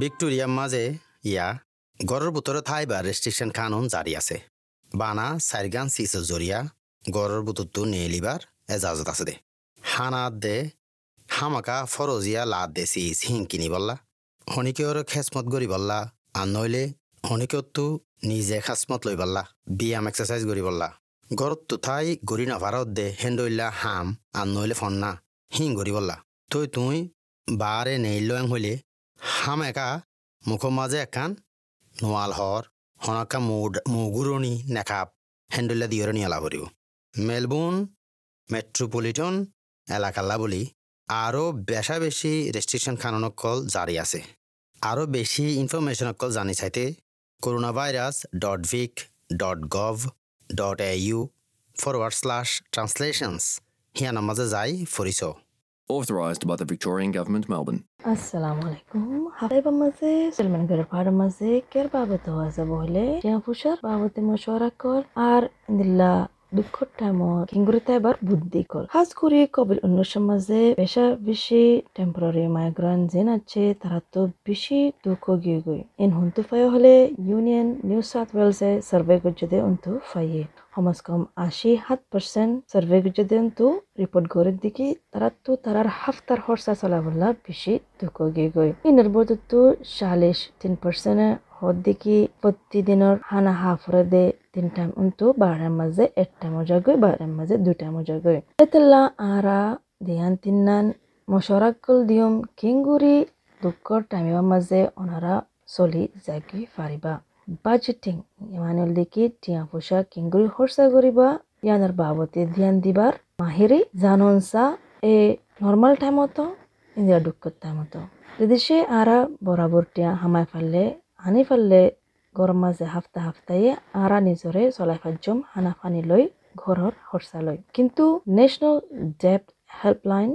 ভিক্টোরিয়ার মাঝে ইয়া গড়ের ভিতরে থাইবার রেস্ট্রিকশন কানুন জারি আছে। বানা, সাইরগান সিসের জরিয়া, গড়ের নিয়ে লিবার এজাজত আছে দে। হানাত দে, হামাকা ফরজিয়া লাদ দে সিস হিং কিনি বললা। হনিকেওর খেসমত গরি বললা, আর নইলে হনিকেওতো নিজে খাসমত লই বললা, ব্যায়াম এক্সারসাইজ করি বললা। ঘরত তো থাই গড়ি না ভারত দে হেন্ডইলা হাম, আর নইলে ফন্না, হিং গরি বললা। তুই তুই বারে নেইল হইলে হাম একা, মুখৰ মাজে একান নোৱাল হৰ, হনকা মুগুৰণি নেকাপ হেণ্ডুলা দিয়ৰণি এলা ভৰিব। মেলবোর্ন মেট্রোপলিটন এলাকাল্লা বলি আরও বেশা বেশি রেস্ট্রিকশন খাননকল জারি আছে। আরও বেশি ইনফরমেশনকল জানি চাইতে corona virus dot vic dot gov dot A U forward slash translations হিয়ানার মাঝে যাই ফরিছ Authorised by the Victorian Government, Melbourne. আসসালামু আলাইকুম হাবাইবার মাঝে সলমান গরের পাহাড়ের মাঝে কের বাবত আছে বহলে টিয়া ফুসার বাবতে মশওয়ারা কর আর ইন্দিল্লা দুঃখর টাইমত কিংগুরিতে এবার বুদ্ধি কর খাস করে কবিল উন্নয়সের মাঝে বেশা বেশি টেম্পোরারি মাইগ্রেন্ট যেন আছে তারা তো বেশি দুঃখ গিয়ে গই ইন হুন্তু ফাই হলে ইউনিয়ন নিউ সাউথ ওয়েলসে সার্ভে করছে অন্তু ফাইয়ে সমাজ কম আশি সাত পার্সেন্ট সার্ভে যদি তো রিপোর্ট করে দেখি, তারা তো তারার হাফতার খরচা চলা বললা বেশি দুঃখ গিয়ে গই ইনের তো চাল্লিশ তিন পার্সেন্টে হদ দেখি প্রতিদিনের হানা হাফরে দে তিন টাইম উন্তু বারের মাঝে একটা মজা গই বারের মাঝে দুইটা মজা গই এতেলা আরা দিয়ান তিন্নান মশরাকল দিয়ম কিংগুরি দুঃখর টাইমের মাঝে ওনারা চলি জাগি পারিবা বাজেটিং দেখি টিয়া পোশাক কিংগুরি খরচা করিবা ইয়ানার বাবতে ধ্যান দিবার মাহিরি জাননসা এ নর্মাল টাইমতো ইন্দিরা দুঃখর টাইমতো যদি সে আরা বরাবর টিয়া হামাই ফেললে আনি ফেললে গরম মাঝে হাফতা হাফতায়ে আরা নিজরে চলাই ফাজম হানা ফানি লৈ ঘৰৰ খৰচা লয় কিন্তু নেশ্যনেল ডেপ হেল্পলাইন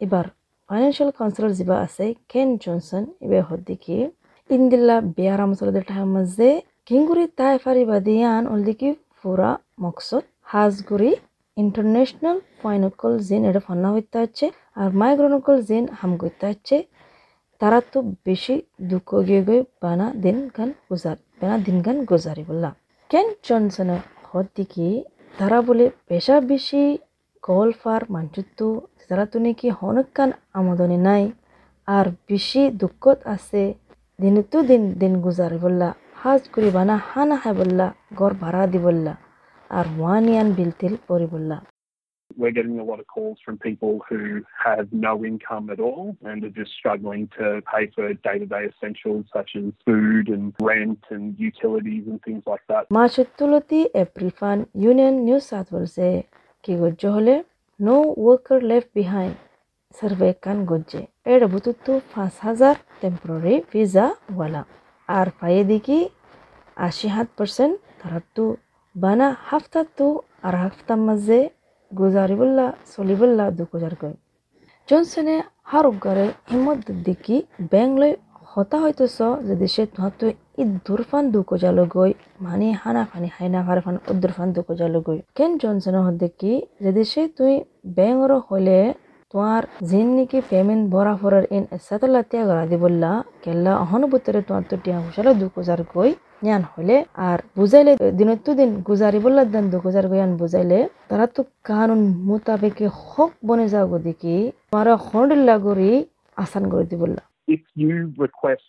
এবাৰ ফাইনেন্সিয়েল কাউন্সিলৰ যিবা আছে কেন জনসন এবার হদ্দিকি আমসলদের টাইম মাঝে কিংগুরি তাই ফারিবা দিয়ান অলদিকি পুরা মকসদ হাজগুড়ি ইন্টারন্যাশনাল ফাইনকল জিন এটা ফান্না হইতে হচ্ছে আর মাইগ্রনকল জিন হাম করতে হচ্ছে তারা তো বেশি দুঃখ গিয়ে গিয়ে বানা দিন গান গুজার বানা দিন গান গুজারি বললাম কেন জনসনের হদ দিকে তারা বলে পেশা বেশি গল্ফ আর মানচুত্ত তারা তো নাকি হনকান আমদনি নাই আর বেশি দুঃখত আছে দিনতো দিন দিন গুজারি বললা হাজ করি বানা হানা খাই বললা ঘর ভাড়া দি বললা আর ওয়ান ইয়ান বিল তিল পরি বললা we're getting a lot of calls from people who have no income at all and are just struggling to pay for day-to-day essentials such as food and rent and utilities and things like that. মাসুত্তুলতি April ফান union new south ওয়েলসে কি গজ্জ হলে no worker left behind survey কান গজ্জে এর বুতুত্তু পাঁচ হাজার টেম্পোরারি ভিসা ওয়ালা আর পায়ে দেখি আশি সাত পার্সেন্ট তারা তো বানা হাফতা তো আর হাফতার মাঝে গুজারিবুল্লাহ সলিবুল্লাহ দুকুজারকৈ জনসনে হারুগারে হিম্মত দিকি বেংলৈ হতা হইতেছ যদি সে তুহাতো ই দুরফান দুকোজালো গই মানে হানা ফানি হাইনা ফারে ফান উদ্দুরফান দুকোজালো গই কেন জনসনে হদ্দেকি যদি সে তুই বেংর হলে তোমার জিন নিকি পেমেন্ট বরা ফরার ইন এসাতলা তিয়া গড়া দিবল্লা কেলা অহনুভূতরে তোমার তো টিয়া হুসালো দুকোজার গই জ্ঞান হলে আর বুঝাইলে দিনতো দিন গুজারি বললা দেন দু গুজার গয়ান বুঝাইলে, তারা তো কানুন মোতাবেকে হক বনে যাও দেখি, তোমার হন্ডিল্লা গরি আসান করে দিবল্লা। If you request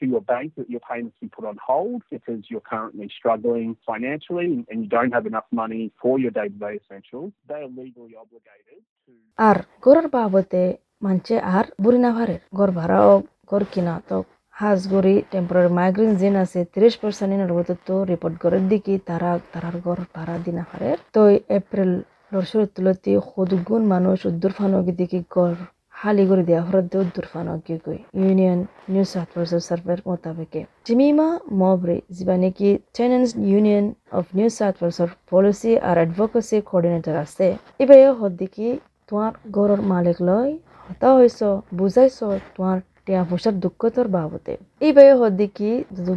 to your bank that your payments be put on hold because you're currently struggling financially and you don't have enough money for your day-to-day essentials, they are legally obligated to... আর গরের বাবতে মানছে আর বুড়ি না ভারে গর ভাড়াও গর কিনা তো হাজগরি টেম্পোরারি মাইগ্রেন জিন আছে ত্রিশ পার্সেন্ট ইনের তো রিপোর্ট করে দিকি তারা তারার ঘর ভাড়া দিনা পারে তো এপ্রিল লড়সর তুলতি সদুগুণ মানুষ উদ্দুর ফানগি দিকে ঘর ሃሊጉርድ ያፍረዶ ዱርፋን ኣጊጉ ዩኒየን ኒው ሳውት ወልስ ሰርቨር ሞታበቄ ጅሚማ ሞብሪ ዝበነጊ ቴነንስ ዩኒየን ኦፍ ኒው ሳውት ወልስ ፖሊሲ ኣር ኣድቮኬሲ ኮኦርዲኔተር ኣሰ ኢበየ ሆዲኪ ትዋር ጎሮር ማለክ ሎይ ሆታ ሆይሶ ቡዛይሶ ትዋር টিয়া পয়সার দুঃখতর বাবতে। এই বাই হদি কি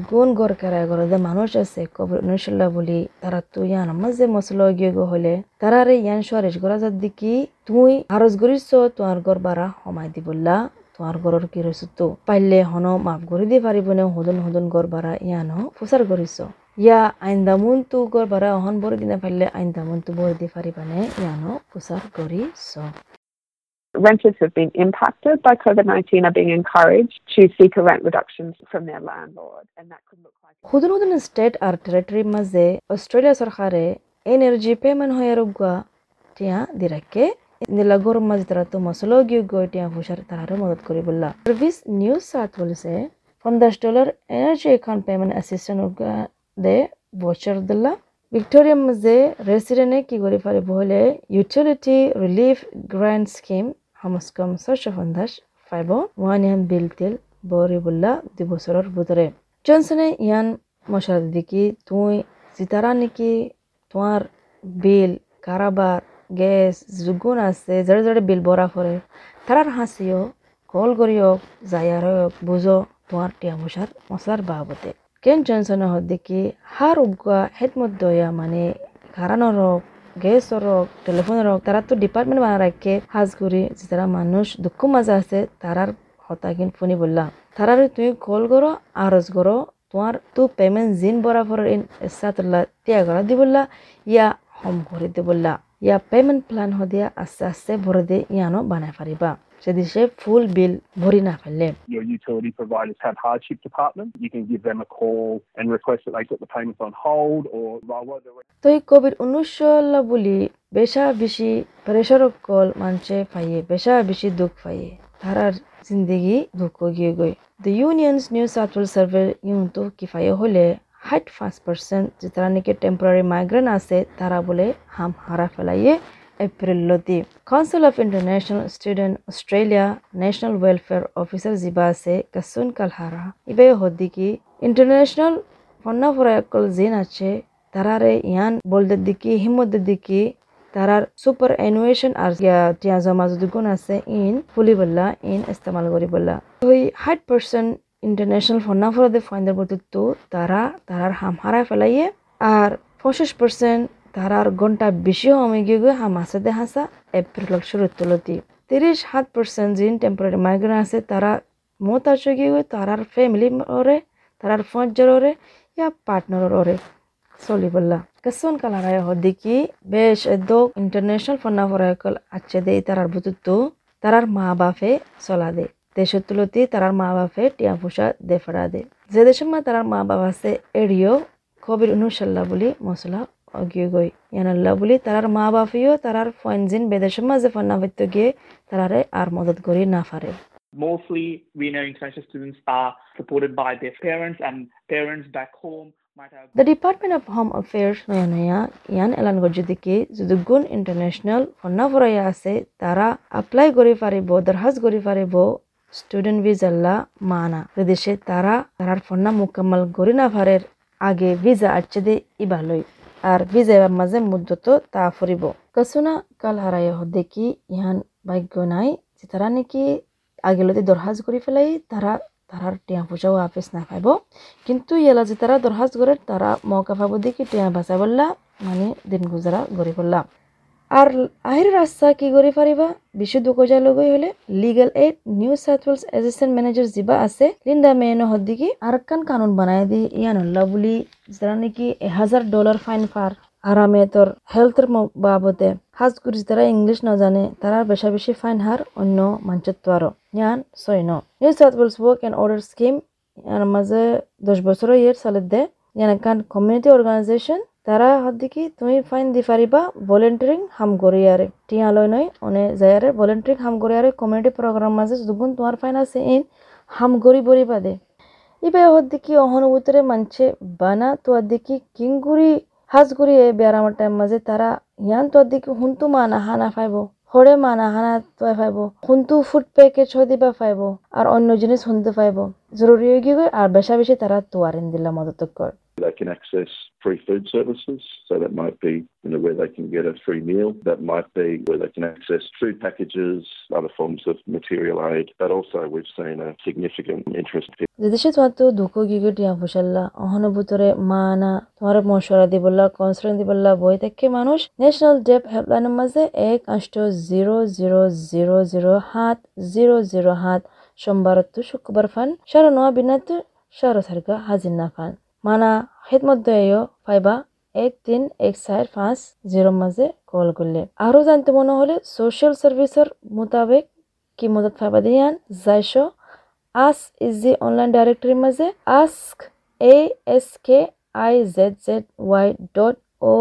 গুণ গড় কেরায় গড় যে মানুষ আছে কবর অনুশল্লা বলি তারা তো ইয়ান আমার যে মশলা গিয়ে গো হলে তারা রে ইয়ান সরেশ গড়া যার দিকি তুই আরজ গরিস তোমার গড় বারা সমাই দিবল্লা তোমার গরর কি রয়েছে তো? পাইলে হন মাফ করে দিয়ে পারিব নে হদন হদন গর বারা ইয়ানো প্রচার করিস ইয়া আইন্দামুন তু গর বারা অহন বরে দিনা পাইলে আইন্দামুন তু বরে দিয়ে পারিবানে ইয়ানো প্রচার করিস Renters who've been impacted by COVID 19 are being encouraged to seek a rent reductions from their landlord, and that could look like. হুদুন হুদুন state R territory মাঝে অস্ট্রেলিয়া সরকারে এনার্জি পেমেন্ট হয়ে রুগা টিয়া দিরাকে নিলা গরম মাঝে তারা তো মশলো গিয়ে গই টিয়া ফুসার তাহারে মদত করি বললা সার্ভিস নিউজ সাত বলেছে ফ্রম দশ dollar energy account payment assistant দে বছর দিল্লা ভিক্টোরিয়া মাঝে রেসিডেন্টে কি করে পারিব হলে ইউটিলিটি রিলিফ গ্র্যান্ড স্কিম হামস্কম সর্ষ ফন্দাস ফাইব ওয়ান ইয়ান বিল তিল বরি বললা দুই বছরের ভিতরে জনসনে ইয়ান মশারা দিকি, তুই সিতারা নেকি তোমার বিল, কারাবার, গ্যাস যোগুন আছে যারা যারা বিল বরা করে তারার হাসিও, কল করিও যাইয়ার হোক বুঝো তোমার টিয়া মশার মশলার বাবতে। কেন জনসনে হদ দেখি হার উগা হেদ মধ্যে মানে কারানোর হোক গ্যাসর হোক টেলিফোনের হোক তারা তো ডিপার্টমেন্ট বানা রাখে হাজ করি যে তারা মানুষ দুঃখ মাঝে আছে তারার হতাকিন ফোনি বললা তারার তুমি কল করো আরজ করো তোমার তো পেমেন্ট জিন বরাবর ইন এসাতুল্লা ত্যাগ করা দি বললা, ইয়া হোম করে দি বললা, ইয়া পেমেন্ট প্ল্যান হদিয়া আস্তে আস্তে ভরে দিয়ে ইয়ানো বানাই পারিবা যদি সে ফুল বিল ভরি না ফেললে। Your utility providers have hardship departments. You can give them a call and request that they put the payments on hold or তো এই কোভিড উনিশশো বলি বেশা বেশি প্রেশার কল মানছে পাইয়ে বেশা বেশি দুঃখ পাইয়ে তারার জিন্দগি দুঃখ গিয়ে গই। The unions New South Wales survey Yoon তো কি হলে হাইট পাঁচ পার্সেন্ট যে তারা নাকি টেম্পোরারি মাইগ্রেন আছে তারা বলে হাম হারা ফেলাইয়ে এপ্রিলতি council of international student Australia national welfare officer জিবা আছে কাসুন কালহারা ইবে হদ্দিকি ইন্টারন্যাশনাল ফন্না ফরায়কল জিন আছে তারারে ইয়ান বলদের দিকি হিম্মতের দিকি তারার সুপার অ্যানুয়েশন আর টিয়া জমা যদি গুণ আছে ইন ফুলি বললা ইন ইস্তেমাল করি বললা ওই হাইট পার্সেন্ট ইন্টারন্যাশনাল ফন্না ফরাদে ফাইন্দার বলতো তারা তারার হাম হারায় ফেলাইয়ে আর পঁচিশ পার্সেন্ট তারার ঘণ্টা বেশি হমে গিয়ে গিয়ে হাম হাসাতে হাসা, এপ্রিল শুরু তুলতি তিরিশ সাত পার্সেন্ট জিন টেম্পোরারি মাইগ্রেন আছে, তারা মত আসে গিয়ে তারার ফ্যামিলি ওরে তারার ফজর ওরে, ইয়া পার্টনার ওরে চলি বললা। কেসন কালারায় হদিকি বেশ এদ ইন্টারন্যাশনাল ফন্না ফরায়কল আছে দে তারার বুতুতো তারার মা বাপে চলা দে। দেশের তুলতি তারার মা বাপে টিয়া ফুসা দে ফেরা দে। যে দেশের মা তারার মা বাবা আছে এড়িও কবির অনুসাল্লা বলি মশলা অগিয়ে গই ইয়ানাল্লা বলি তারার মা বাপিও তারার ফয়েনজিন বেদেশের মাঝে ফন্না হইতে গিয়ে তারারে আর মদত করি না পারে Mostly, we know international students are supported by their parents, and parents back home might have. The Department of Home Affairs নয়া নয়া ইয়ান এলান করছে দিকে যদি গুণ ইন্টারন্যাশনাল ফন্না ফরাইয়া আছে তারা এপ্লাই করে পারিব দরখাস্ত করে পারিব স্টুডেন্ট ভিজাল্লা মানা বিদেশে তারা তারার ফন্না মুকাম্মাল করি না পারের আগে ভিজা আচ্ছে দে ইবালই এবার মাঝে মুদ্রত তা ফুরিব কসুনা কাল হারাইয়া দেখি ইহান ভাগ্য নাই যে তারা নাকি আগেলতে দরহাজ করে ফেলাই তারা তারার টিয়া পয়সাও আপিস না পাইব কিন্তু ইয়ালা যে তারা দরহাজ করে তারা মৌকা পাব দেখি টিয়া বাঁচা বললা মানে দিন গুজারা গড়ি পড়লা আর আহির রাস্তা কি করে পারিবা বিশুদ্ধ কোজা লগই হলে legal aid New South Wales assistant manager জিবা আছে লিন্ডা মেনো হদ্দিকি আরকান কানুন বানায় দি ইয়ানুল্লাহ বলি যারা নাকি হাজার ডলার ফাইন ফার আরামে তোর হেলথের বাবদে হাজ করিস তারা ইংলিশ না জানে তারা বেশা বেশি ফাইন হার অন্য মানচত্ব আরও ইয়ান ছয় ন। New South Wales work and order scheme ইয়ার মাঝে দশ বছরের ইয়ের সালের দে। ইয়ান কান কমিউনিটি অর্গানাইজেশন তারা হদ্দিকি তুমি ফাইন দি পারিবা ভলেন্টারিং হাম গরিয়ারে টিয়া লয় নয়, অনে যায়ারে ভলেন্টারিং হাম গরিয়ারে কমিউনিটি প্রোগ্রাম মাঝে দুগুণ তোমার ফাইন আছে, ইন হাম গরি বরিবা দে। ইবে হদ্দিকি অহনুভূতরে মানছে, বানা তো আদিকি কিংগুরি হাজগুৰি এই বেয়াৰামৰ টাইম মাজে তাৰা ইয়ান তো দিকে শুনটো মানা হানা ফাইব হৰে মানা হানা তই ফাইব শুনটো ফুড পেকেজ হৈ দিবা ফাইব আৰু অন্য জিনিস শুনতে ফাইব। জরুরি হয়ে গিয়ে আর বেশা বেশি তারা তোয়ারেন দিলা মদত কর They can access free food services, so that might be you know where they can get a free meal. That might be where they can access food packages, other forms of material aid. But also, we've seen a significant interest তোমার তো দুঃখ গিগে টিয়া ফুসাল্লা অহনুভূতরে মানা তোমার মশওয়ারা দিবল্লা concern দিবল্লা বই থেকে মানুষ national dep হেল্পলাইনের মাঝে এক আষ্ট জিরো জিরো জিরো জিরো সাত জিরো জিরো সাত সোমবারত্তু শুক্রবার ফান সারা নোয়া বিনাতু সারা সারগা হাজির না ফান। মানা হেদমত দয়েও পাইবা এক তিন এক চার পাঁচ জিরোর মাঝে কল করলে। আরও জানতে মনে হলে সোশ্যাল সার্ভিসের মোতাবেক কি মদত পাইবা দিয়ান? যাইশ আস ইজ দি অনলাইন ডাইরেক্টরির মাঝে ask A S K I Z Z Y dot O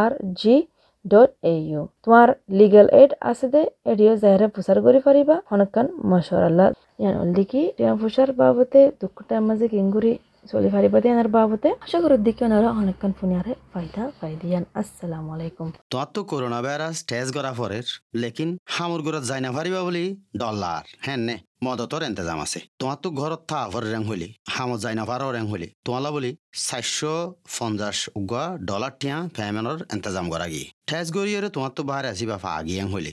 R G dot A U তোমার লিগেল এড আছে দে এডিও জাহেরে প্রচার করে পারিবা অনেকক্ষণ মশওয়ারাল্লাহ আল্লাহ। লিখি টিয়া প্রচার বাবদে দুঃখটার মাঝে কিঙ্গুরি চলি পারিবা দিয়ানার বাবতে আশা করি দিকে ওনারা অনেকক্ষণ ফোনিয়ারে ফায়দা ফাইদিয়ান আসসালামু আলাইকুম তো করোনা ভাইরাস টেস্ট করা পরের লেকিন হামুর ঘরত যাই না পারিবা বলি ডলার হ্যাঁ নে মদতর এন্তেজাম আছে তোমার তো ঘরত থা ভর রেং হলি হামত যাই না পারো রেং হলি তোমালা বলি চারশো পঞ্চাশ উগা ডলার টিয়া পেমেন্টর এন্তেজাম করা গিয়ে টেস্ট গড়িয়ে তোমার তো বাহারে আসিবা ফা আগিয়ে হলি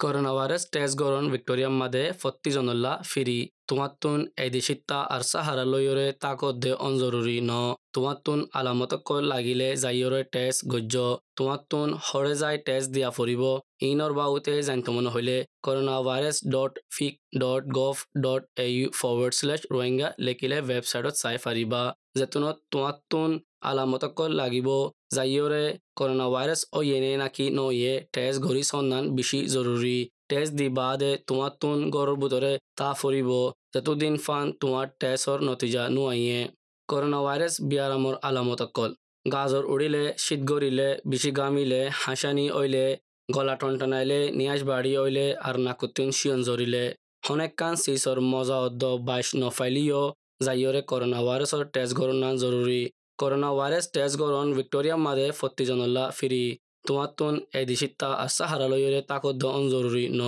Corona virus test গরণ ভিক্টোরিয়ার মাদে ফত্তি জনল্লা ফিরি। তোমাত্তুন এদিশিত্তা আর সাহারা লইয়রে তাকত দে অনজরুরি ন। তোমাত্তুন আলামতক লাগিলে যাইয়রে টেস্ট গজ্য। তোমাত্তুন হরে যাই টেস্ট দিয়া ফুরিব। ইনর বাউতে জানিত মনে হইলে corona virus dot vic dot gov dot A U forward slash Rohingya লেখিলে ওয়েবসাইটত চাই ফারিবা। যেতুনত তোমাত্তুন আলামতক লাগিব যাইয়রে করোনা ভাইরাস ও ইয়েনে নাকি নইয়ে টেস্ট ঘড়ি সন্ধান বেশি জরুরি টেস্ট দি বাদে তোমার তুন গরর ভিতরে তা ফুরিব যতদিন ফান তোমার টেস্টর নতিজা নুয়াইয়ে করোনা ভাইরাস বিয়ারামর আলামত অকল গাজর উড়িলে শীত গড়িলে বেশি গামিলে হাসানি ওইলে গলা টনটনাইলে নিয়াজ বাড়ি ওইলে আর নাকুতিন শিয়ন জরিলে হনেক কান সিসর মজা অদ্দ বাইশ নফাইলিও যাইয়রে করোনা ভাইরাসর টেস্ট গরনা জরুরি করোনা ভাইরাস টেস্ট গরন ভিক্টোরিয়া মাদে ফত্তিজনল্লা ফিরি তোমাতুন এদিশিত্তা আসা হারালয়রে তাকদ্দ জরুরি ন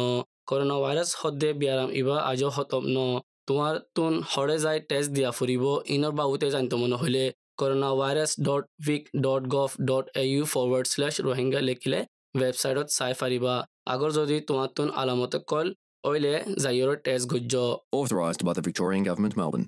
করোনা ভাইরাস হদ্দে বিয়ারাম ইবা আজও হতম ন তোমার তুন হরে যাই টেস্ট দিয়া ফুরিব ইনর বাবুতে জানিত মনে হইলে corona virus dot vic dot gov dot A U forward slash Rohingya লেখিলে ওয়েবসাইটত চাই ফারিবা আগর যদি তোমার তুন আলামতে কল ওইলে যাইয়র টেস্ট গজ্য Authorised by the Victorian Government, Melbourne.